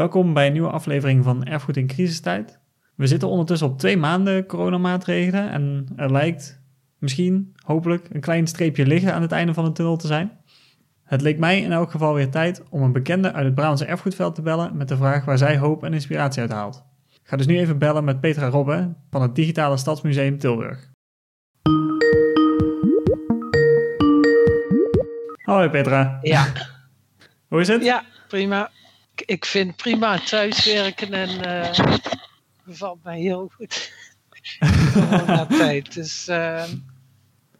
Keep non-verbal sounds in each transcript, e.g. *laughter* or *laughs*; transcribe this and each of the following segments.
Welkom bij een nieuwe aflevering van Erfgoed in crisistijd. We zitten ondertussen op twee maanden coronamaatregelen en er lijkt misschien, hopelijk, een klein streepje liggen aan het einde van de tunnel te zijn. Het leek mij in elk geval weer tijd om een bekende uit het Brabantse erfgoedveld te bellen met de vraag waar zij hoop en inspiratie uit haalt. Ik ga dus nu even bellen met Petra Robbe van het Digitale Stadsmuseum Tilburg. Hoi Petra. Ja. Hoe is het? Ja, prima. Ik, ik vind prima thuiswerken en uh, bevalt mij heel goed. *laughs* Tijd. Dus, uh,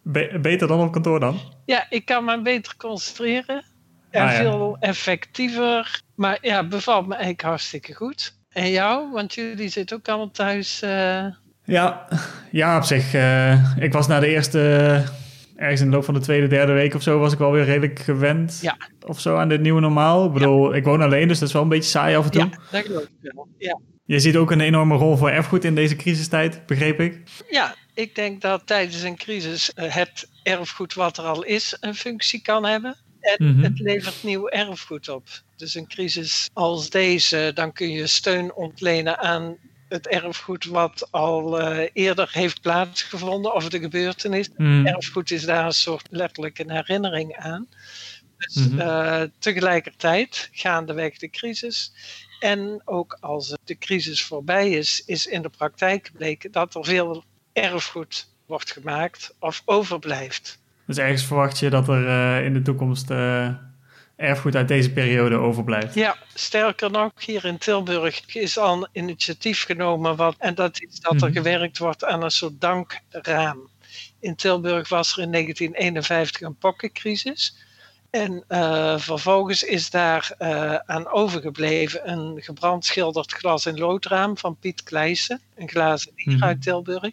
Be beter dan op kantoor dan? Ja, ik kan me beter concentreren. En Ah, ja. veel effectiever. Maar ja, bevalt me eigenlijk hartstikke goed. En jou? Want jullie zitten ook allemaal thuis. eh, Ja, ja op zich. eh, ik was na de eerste, ergens in de loop van de tweede, derde week of zo, was ik wel weer redelijk gewend. Ja. Of zo aan dit nieuwe normaal. Ik bedoel, ik woon alleen, dus dat is wel een beetje saai af en toe. ja, dat wel. Ja. Je ziet ook een enorme rol voor erfgoed in deze crisistijd, begreep ik. Ja, ik denk dat tijdens een crisis eh, het erfgoed wat er al is een functie kan hebben. En Mhm. het levert nieuw erfgoed op. Dus een crisis als deze, dan kun je steun ontlenen aan het erfgoed wat al eh, eerder heeft plaatsgevonden of de gebeurtenis. Hmm. Erfgoed is daar een soort letterlijk een herinnering aan. Dus Mhm. eh, tegelijkertijd, gaandeweg de crisis. En ook als de crisis voorbij is, is in de praktijk gebleken dat er veel erfgoed wordt gemaakt of overblijft. Dus ergens verwacht je dat er eh, in de toekomst erfgoed uit deze periode overblijft. Ja, sterker nog, hier in Tilburg is al een initiatief genomen. Wat, en dat is dat er Mhm. gewerkt wordt aan een soort dankraam. In Tilburg was er in 1951 een pokkencrisis. En eh, vervolgens is daar eh, aan overgebleven een gebrandschilderd glas- en loodraam van Piet Kleijsen, een glazen dier Mhm. uit Tilburg.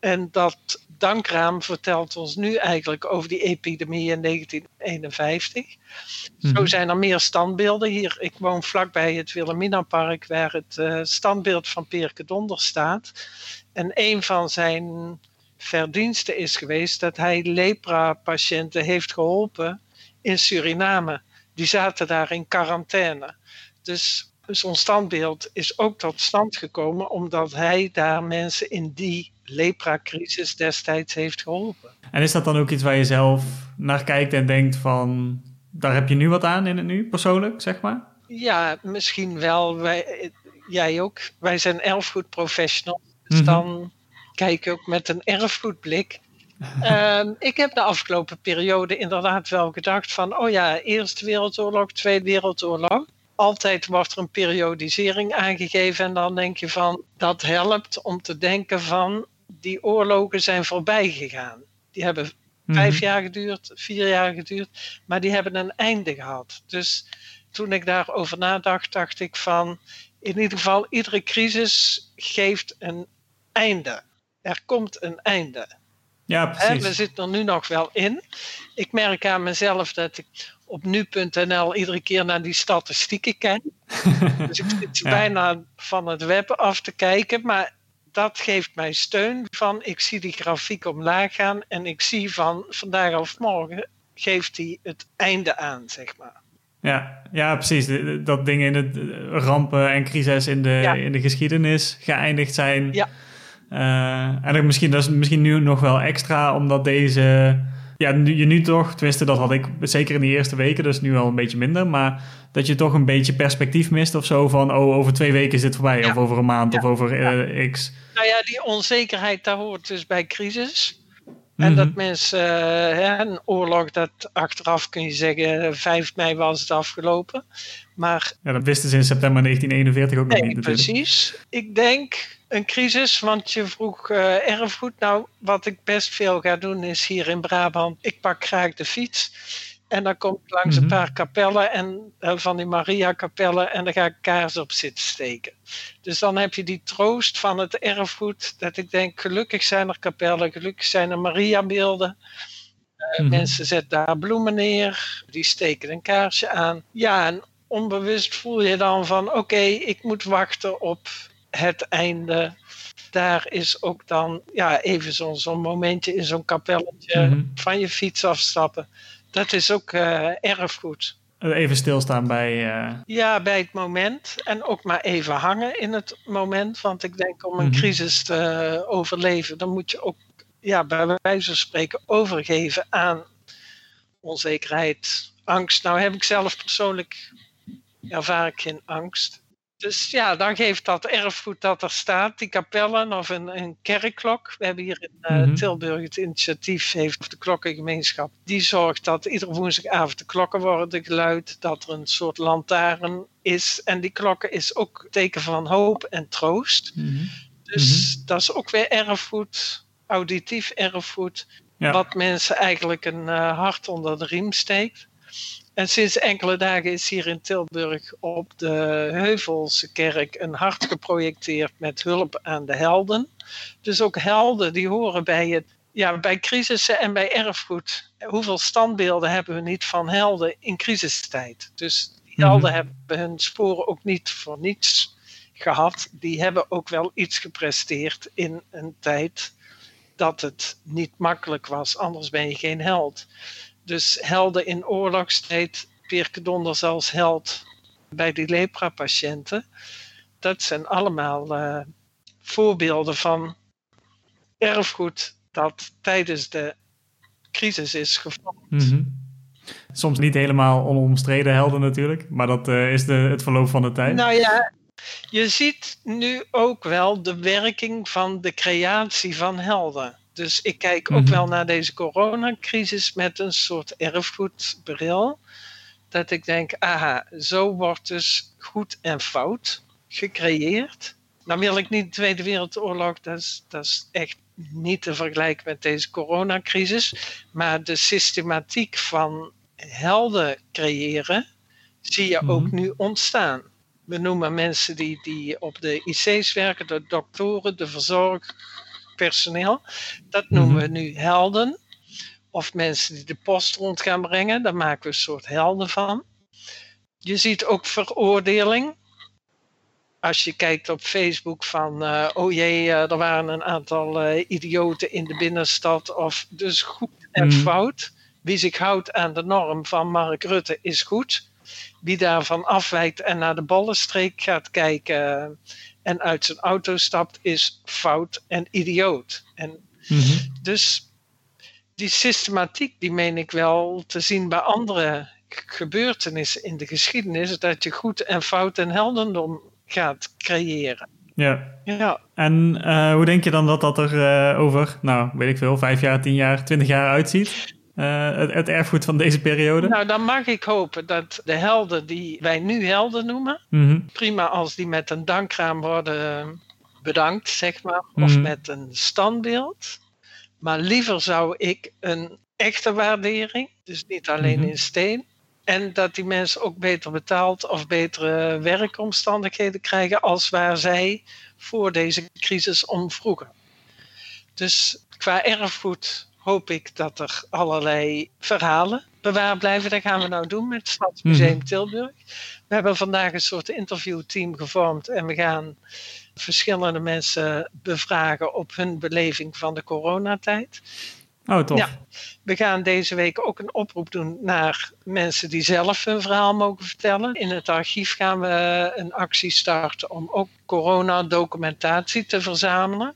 En dat dankraam vertelt ons nu eigenlijk over die epidemie in 1951. Zo Mhm. zijn er meer standbeelden hier. Ik woon vlakbij het Wilhelminapark, waar het eh, standbeeld van Peerke Donder staat. En een van zijn verdiensten is geweest dat hij lepra-patiënten heeft geholpen in Suriname. Die zaten daar in quarantaine. Dus zo'n standbeeld is ook tot stand gekomen omdat hij daar mensen in die lepra-crisis destijds heeft geholpen. En is dat dan ook iets waar je zelf naar kijkt en denkt van, daar heb je nu wat aan in het nu, persoonlijk, zeg maar? Ja, misschien wel. Wij, jij ook. Wij zijn erfgoedprofessionals. Dus Mhm. dan kijk ik ook met een erfgoedblik. *laughs* Ehm, ik heb de afgelopen periode inderdaad wel gedacht van... oh ja, Eerste Wereldoorlog, Tweede Wereldoorlog. Altijd wordt er een periodisering aangegeven en dan denk je van... dat helpt om te denken van... die oorlogen zijn voorbij gegaan. Die hebben Mhm. vijf jaar geduurd, vier jaar geduurd, maar die hebben een einde gehad. Dus toen ik daarover nadacht, dacht ik van, in ieder geval, iedere crisis geeft een einde. Er komt een einde. Ja, precies. we zitten er nu nog wel in. Ik merk aan mezelf dat ik op nu.nl iedere keer naar die statistieken kijk. *laughs* dus ik zit Ja. bijna van het web af te kijken, maar dat geeft mij steun van ik zie die grafiek omlaag gaan en ik zie van vandaag of morgen geeft hij het einde aan, zeg maar. Ja, ja, precies. De- de- Dat dingen in het eh, rampen en crisis in de, Ja. in de geschiedenis geëindigd zijn. Ja. Eh, en misschien, dat is misschien nu nog wel extra, omdat deze... Ja, nu, je nu toch, tenminste dat had ik zeker in die eerste weken, dus nu wel een beetje minder. Maar dat je toch een beetje perspectief mist of zo van... oh, over twee weken is dit voorbij, Ja. of over een maand, Ja. of over eh, x. Nou ja, die onzekerheid, daar hoort dus bij crisis. En Mhm. dat mensen, eh, hè, een oorlog, dat achteraf kun je zeggen, 5 mei was het afgelopen. Maar Ja, dat wisten ze in september 1941 ook nog niet natuurlijk. precies. Ik denk een crisis, want je vroeg eh, erfgoed. Nou, wat ik best veel ga doen is hier in Brabant, ik pak graag de fiets. En dan kom ik langs Mhm. een paar kapellen en, eh, van die Maria-kapellen en dan ga ik kaars op zitten steken. Dus dan heb je die troost van het erfgoed, dat ik denk, gelukkig zijn er kapellen, gelukkig zijn er Maria-beelden. Eh, Mhm. Mensen zetten daar bloemen neer, die steken een kaarsje aan. Ja, en onbewust voel je dan van, oké, ik moet wachten op het einde. Daar is ook dan ja, even zo'n zo'n momentje in zo'n kapelletje Mhm. van je fiets afstappen. Dat is ook eh, erfgoed. Even stilstaan bij... Uh... Ja, bij het moment. En ook maar even hangen in het moment. Want ik denk om een mhm. crisis te overleven, dan moet je ook ja, bij wijze van spreken overgeven aan onzekerheid, angst. Nou heb ik zelf persoonlijk ervaar ik geen angst. Dus ja, dan geeft dat erfgoed dat er staat, die kapellen of een, een kerkklok. We hebben hier in uh, Tilburg het initiatief, heeft de klokkengemeenschap. Die zorgt dat iedere woensdagavond de klokken worden geluid, dat er een soort lantaarn is. En die klokken is ook teken van hoop en troost. Mhm. Dus mhm. dat is ook weer erfgoed, auditief erfgoed, wat mensen eigenlijk een uh, hart onder de riem steekt. En sinds enkele dagen is hier in Tilburg op de Heuvelse kerk een hart geprojecteerd met hulp aan de helden. Dus ook helden die horen bij, het, ja, bij crisissen en bij erfgoed. Hoeveel standbeelden hebben we niet van helden in crisistijd? Dus die mhm. helden hebben hun sporen ook niet voor niets gehad. Die hebben ook wel iets gepresteerd in een tijd dat het niet makkelijk was. Anders ben je geen held. Dus helden in oorlogstijd, Pierke Donders als held bij die lepra-patiënten. Dat zijn allemaal uh, voorbeelden van erfgoed dat tijdens de crisis is gevormd. Mhm. Soms niet helemaal onomstreden helden natuurlijk, maar dat uh, is de, het verloop van de tijd. Nou ja, je ziet nu ook wel de werking van de creatie van helden. Dus ik kijk ook mhm. wel naar deze coronacrisis met een soort erfgoedbril. Dat ik denk, aha, zo wordt dus goed en fout gecreëerd. Dan wil ik niet de Tweede Wereldoorlog, dat is, dat is echt niet te vergelijken met deze coronacrisis. Maar de systematiek van helden creëren, zie je ook mhm. nu ontstaan. We noemen mensen die, die op de IC's werken, de doktoren, de verzorg, personeel. Dat noemen we mhm. nu helden. Of mensen die de post rond gaan brengen, daar maken we een soort helden van. Je ziet ook veroordeling. Als je kijkt op Facebook van, uh, oh jee, uh, er waren een aantal uh, idioten in de binnenstad. Of dus goed en mhm. fout. Wie zich houdt aan de norm van Mark Rutte is goed. Wie daarvan afwijkt en naar de ballenstreek gaat kijken en uit zijn auto stapt, is fout en idioot. En mhm. Dus die systematiek, die meen ik wel te zien bij andere gebeurtenissen in de geschiedenis, dat je goed en fout en heldendom gaat creëren. Ja. ja. En uh, hoe denk je dan dat dat er uh, over, nou, weet ik veel, vijf jaar, tien jaar, twintig jaar uitziet? Uh, het, het, erfgoed van deze periode? Nou, dan mag ik hopen dat de helden die wij nu helden noemen, mhm. prima als die met een dankraam worden bedankt, zeg maar, of mhm. met een standbeeld. Maar liever zou ik een echte waardering, dus niet alleen mhm. in steen, en dat die mensen ook beter betaald of betere werkomstandigheden krijgen als waar zij voor deze crisis om vroegen. Dus qua erfgoed hoop ik dat er allerlei verhalen bewaard blijven. Dat gaan we nou doen met het Stadsmuseum mhm. Tilburg. We hebben vandaag een soort interviewteam gevormd en we gaan verschillende mensen bevragen op hun beleving van de coronatijd. Oh, tof. Ja, we gaan deze week ook een oproep doen naar mensen die zelf hun verhaal mogen vertellen. In het archief gaan we een actie starten om ook coronadocumentatie te verzamelen.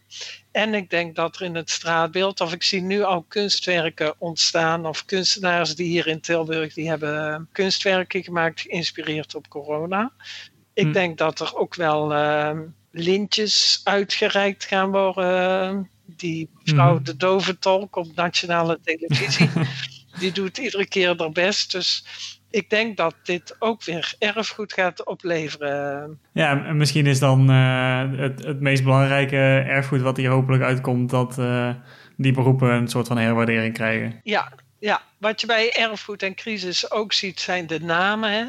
En ik denk dat er in het straatbeeld, of ik zie nu al kunstwerken ontstaan, of kunstenaars die hier in Tilburg, die hebben kunstwerken gemaakt geïnspireerd op corona. Ik hm. denk dat er ook wel uh, lintjes uitgereikt gaan worden. Die vrouw hm. de doventolk op nationale televisie, *laughs* die doet iedere keer haar best. Dus ik denk dat dit ook weer erfgoed gaat opleveren. Ja, en misschien is dan uh, het, het meest belangrijke erfgoed wat hier hopelijk uitkomt, dat uh, die beroepen een soort van herwaardering krijgen. Ja, ja, wat je bij erfgoed en crisis ook ziet, zijn de namen. Hè?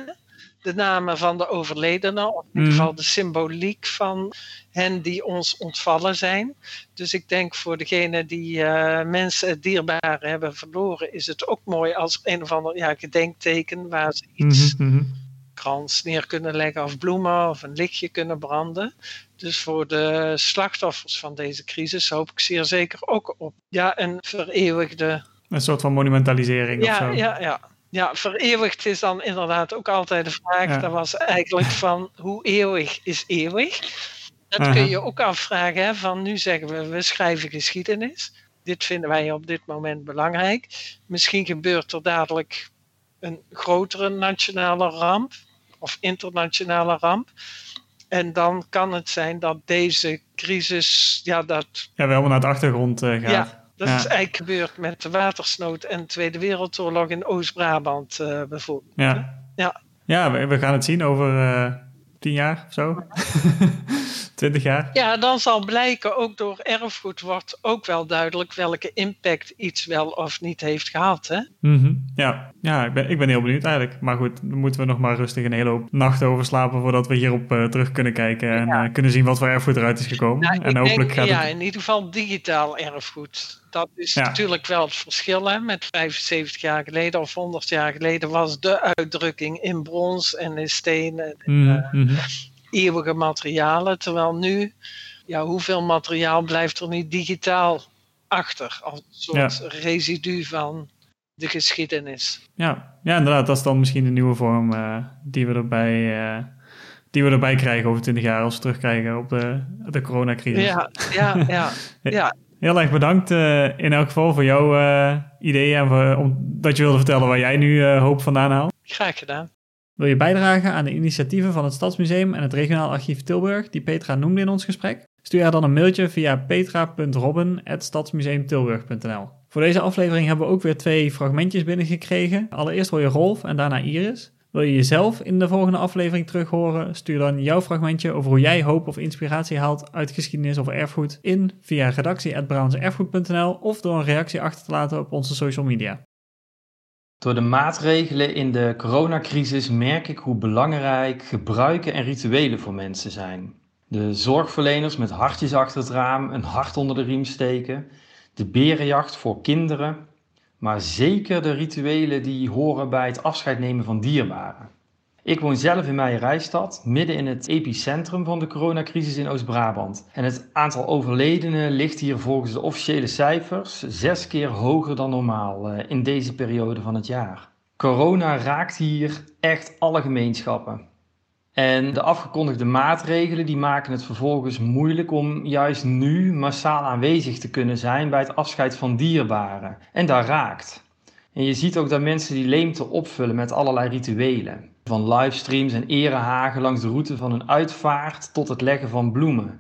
De namen van de overledenen, of in ieder mhm. geval de symboliek van hen die ons ontvallen zijn. Dus ik denk voor degene die uh, mensen dierbaar hebben verloren, is het ook mooi als een of ander ja, gedenkteken waar ze iets mm krans neer kunnen leggen of bloemen of een lichtje kunnen branden. Dus voor de slachtoffers van deze crisis hoop ik zeer zeker ook op ja, een vereeuwigde. Een soort van monumentalisering ja, of zo. Ja, ja. Ja, vereeuwigd is dan inderdaad ook altijd de vraag. Ja. Dat was eigenlijk van hoe eeuwig is eeuwig? Dat kun je ook afvragen. Hè? Van nu zeggen we, we schrijven geschiedenis. Dit vinden wij op dit moment belangrijk. Misschien gebeurt er dadelijk een grotere nationale ramp of internationale ramp. En dan kan het zijn dat deze crisis, ja, dat, Ja, wel naar de achtergrond eh, gaat. Ja, dat Ja. is eigenlijk gebeurd met de watersnood en de Tweede Wereldoorlog in Oost-Brabant eh, bijvoorbeeld. Ja, Ja. ja we, we gaan het zien over eh, tien jaar of zo. *laughs* Twintig jaar. Ja, dan zal blijken, ook door erfgoed wordt ook wel duidelijk welke impact iets wel of niet heeft gehad. Hè? Mhm. Ja, ja ik, ben, ik ben heel benieuwd eigenlijk. Maar goed, dan moeten we nog maar rustig een hele hoop nachten over slapen voordat we hierop eh, terug kunnen kijken en Ja. eh, kunnen zien wat voor erfgoed eruit is gekomen. Nou, en hopelijk denk, gaat ja, het... in ieder geval digitaal erfgoed. Dat is Ja. natuurlijk wel het verschil. Hè? Met 75 jaar geleden of 100 jaar geleden was de uitdrukking in brons en in steen en Mhm, mhm. Eeuwige materialen. Terwijl nu, ja, hoeveel materiaal blijft er niet digitaal achter? Als een soort residu van de geschiedenis. Ja. ja, inderdaad. Dat is dan misschien de nieuwe vorm eh, die, we erbij, eh, die we erbij krijgen over twintig jaar als we terugkrijgen op de, de coronacrisis. Ja, ja, *laughs* ja. ja. Heel erg bedankt eh, in elk geval voor jouw eh, ideeën en voor, om, dat je wilde vertellen waar jij nu hoop vandaan haalt. Graag gedaan. Wil je bijdragen aan de initiatieven van het Stadsmuseum en het Regionaal Archief Tilburg die Petra noemde in ons gesprek? Stuur haar dan een mailtje via petra.robben.stadsmuseumtilburg.nl Voor deze aflevering hebben we ook weer twee fragmentjes binnengekregen. Allereerst hoor je Rolf en daarna Iris. Wil je jezelf in de volgende aflevering terug horen? Stuur dan jouw fragmentje over hoe jij hoop of inspiratie haalt uit geschiedenis of erfgoed in via redactie.brabantserfgoed.nl of door een reactie achter te laten op onze social media. Door de maatregelen in de coronacrisis merk ik hoe belangrijk gebruiken en rituelen voor mensen zijn. De zorgverleners met hartjes achter het raam, een hart onder de riem steken, de berenjacht voor kinderen, maar zeker de rituelen die horen bij het afscheid nemen van dierbaren. Ik woon zelf in Meijerijstad, midden in het epicentrum van de coronacrisis in Oost-Brabant. En het aantal overledenen ligt hier volgens de officiële cijfers zes keer hoger dan normaal eh, in deze periode van het jaar. Corona raakt hier echt alle gemeenschappen. En de afgekondigde maatregelen die maken het vervolgens moeilijk om juist nu massaal aanwezig te kunnen zijn bij het afscheid van dierbaren. En daar raakt. En je ziet ook dat mensen die leemte opvullen met allerlei rituelen. Van livestreams en erehagen langs de route van een uitvaart tot het leggen van bloemen.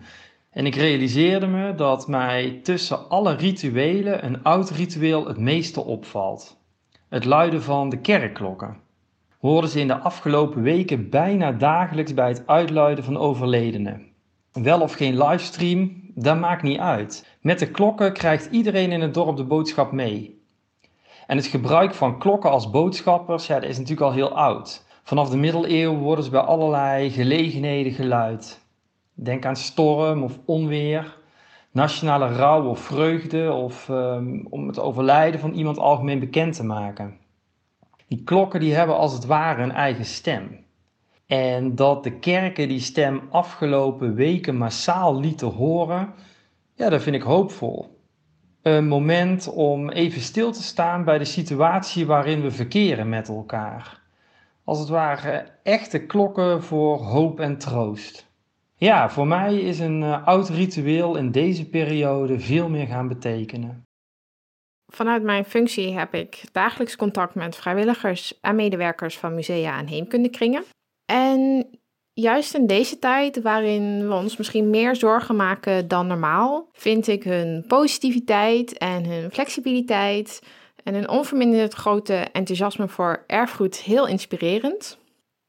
En ik realiseerde me dat mij tussen alle rituelen een oud ritueel het meeste opvalt. Het luiden van de kerkklokken. Hoorden ze in de afgelopen weken bijna dagelijks bij het uitluiden van overledenen. Wel of geen livestream, dat maakt niet uit. Met de klokken krijgt iedereen in het dorp de boodschap mee. En het gebruik van klokken als boodschappers, ja, dat is natuurlijk al heel oud. Vanaf de middeleeuwen worden ze bij allerlei gelegenheden geluid. Denk aan storm of onweer, nationale rouw of vreugde of ehm, om het overlijden van iemand algemeen bekend te maken. Die klokken die hebben als het ware een eigen stem. En dat de kerken die stem afgelopen weken massaal lieten horen, ja, dat vind ik hoopvol. Een moment om even stil te staan bij de situatie waarin we verkeren met elkaar. Als het ware echte klokken voor hoop en troost. Ja, voor mij is een eh, oud ritueel in deze periode veel meer gaan betekenen. Vanuit mijn functie heb ik dagelijks contact met vrijwilligers en medewerkers van musea en heemkundekringen. En juist in deze tijd, waarin we ons misschien meer zorgen maken dan normaal, vind ik hun positiviteit en hun flexibiliteit en hun onverminderd grote enthousiasme voor erfgoed heel inspirerend.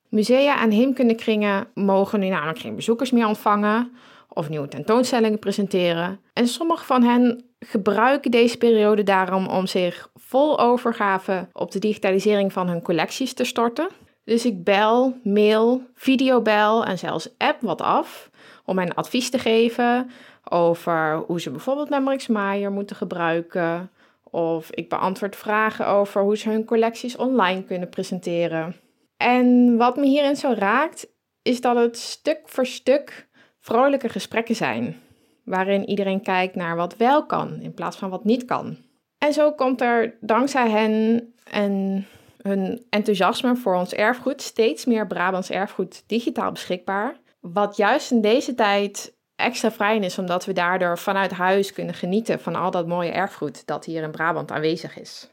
Musea en heemkundekringen mogen nu namelijk geen bezoekers meer ontvangen of nieuwe tentoonstellingen presenteren. En sommige van hen gebruiken deze periode daarom om zich vol overgave op de digitalisering van hun collecties te storten. Dus ik bel, mail, videobel en zelfs app wat af om hen advies te geven over hoe ze bijvoorbeeld Memorex Maier moeten gebruiken. Of ik beantwoord vragen over hoe ze hun collecties online kunnen presenteren. En wat me hierin zo raakt, is dat het stuk voor stuk vrolijke gesprekken zijn. Waarin iedereen kijkt naar wat wel kan in plaats van wat niet kan. En zo komt er dankzij hen een hun enthousiasme voor ons erfgoed, steeds meer Brabants erfgoed digitaal beschikbaar. Wat juist in deze tijd extra fijn is, omdat we daardoor vanuit huis kunnen genieten van al dat mooie erfgoed dat hier in Brabant aanwezig is.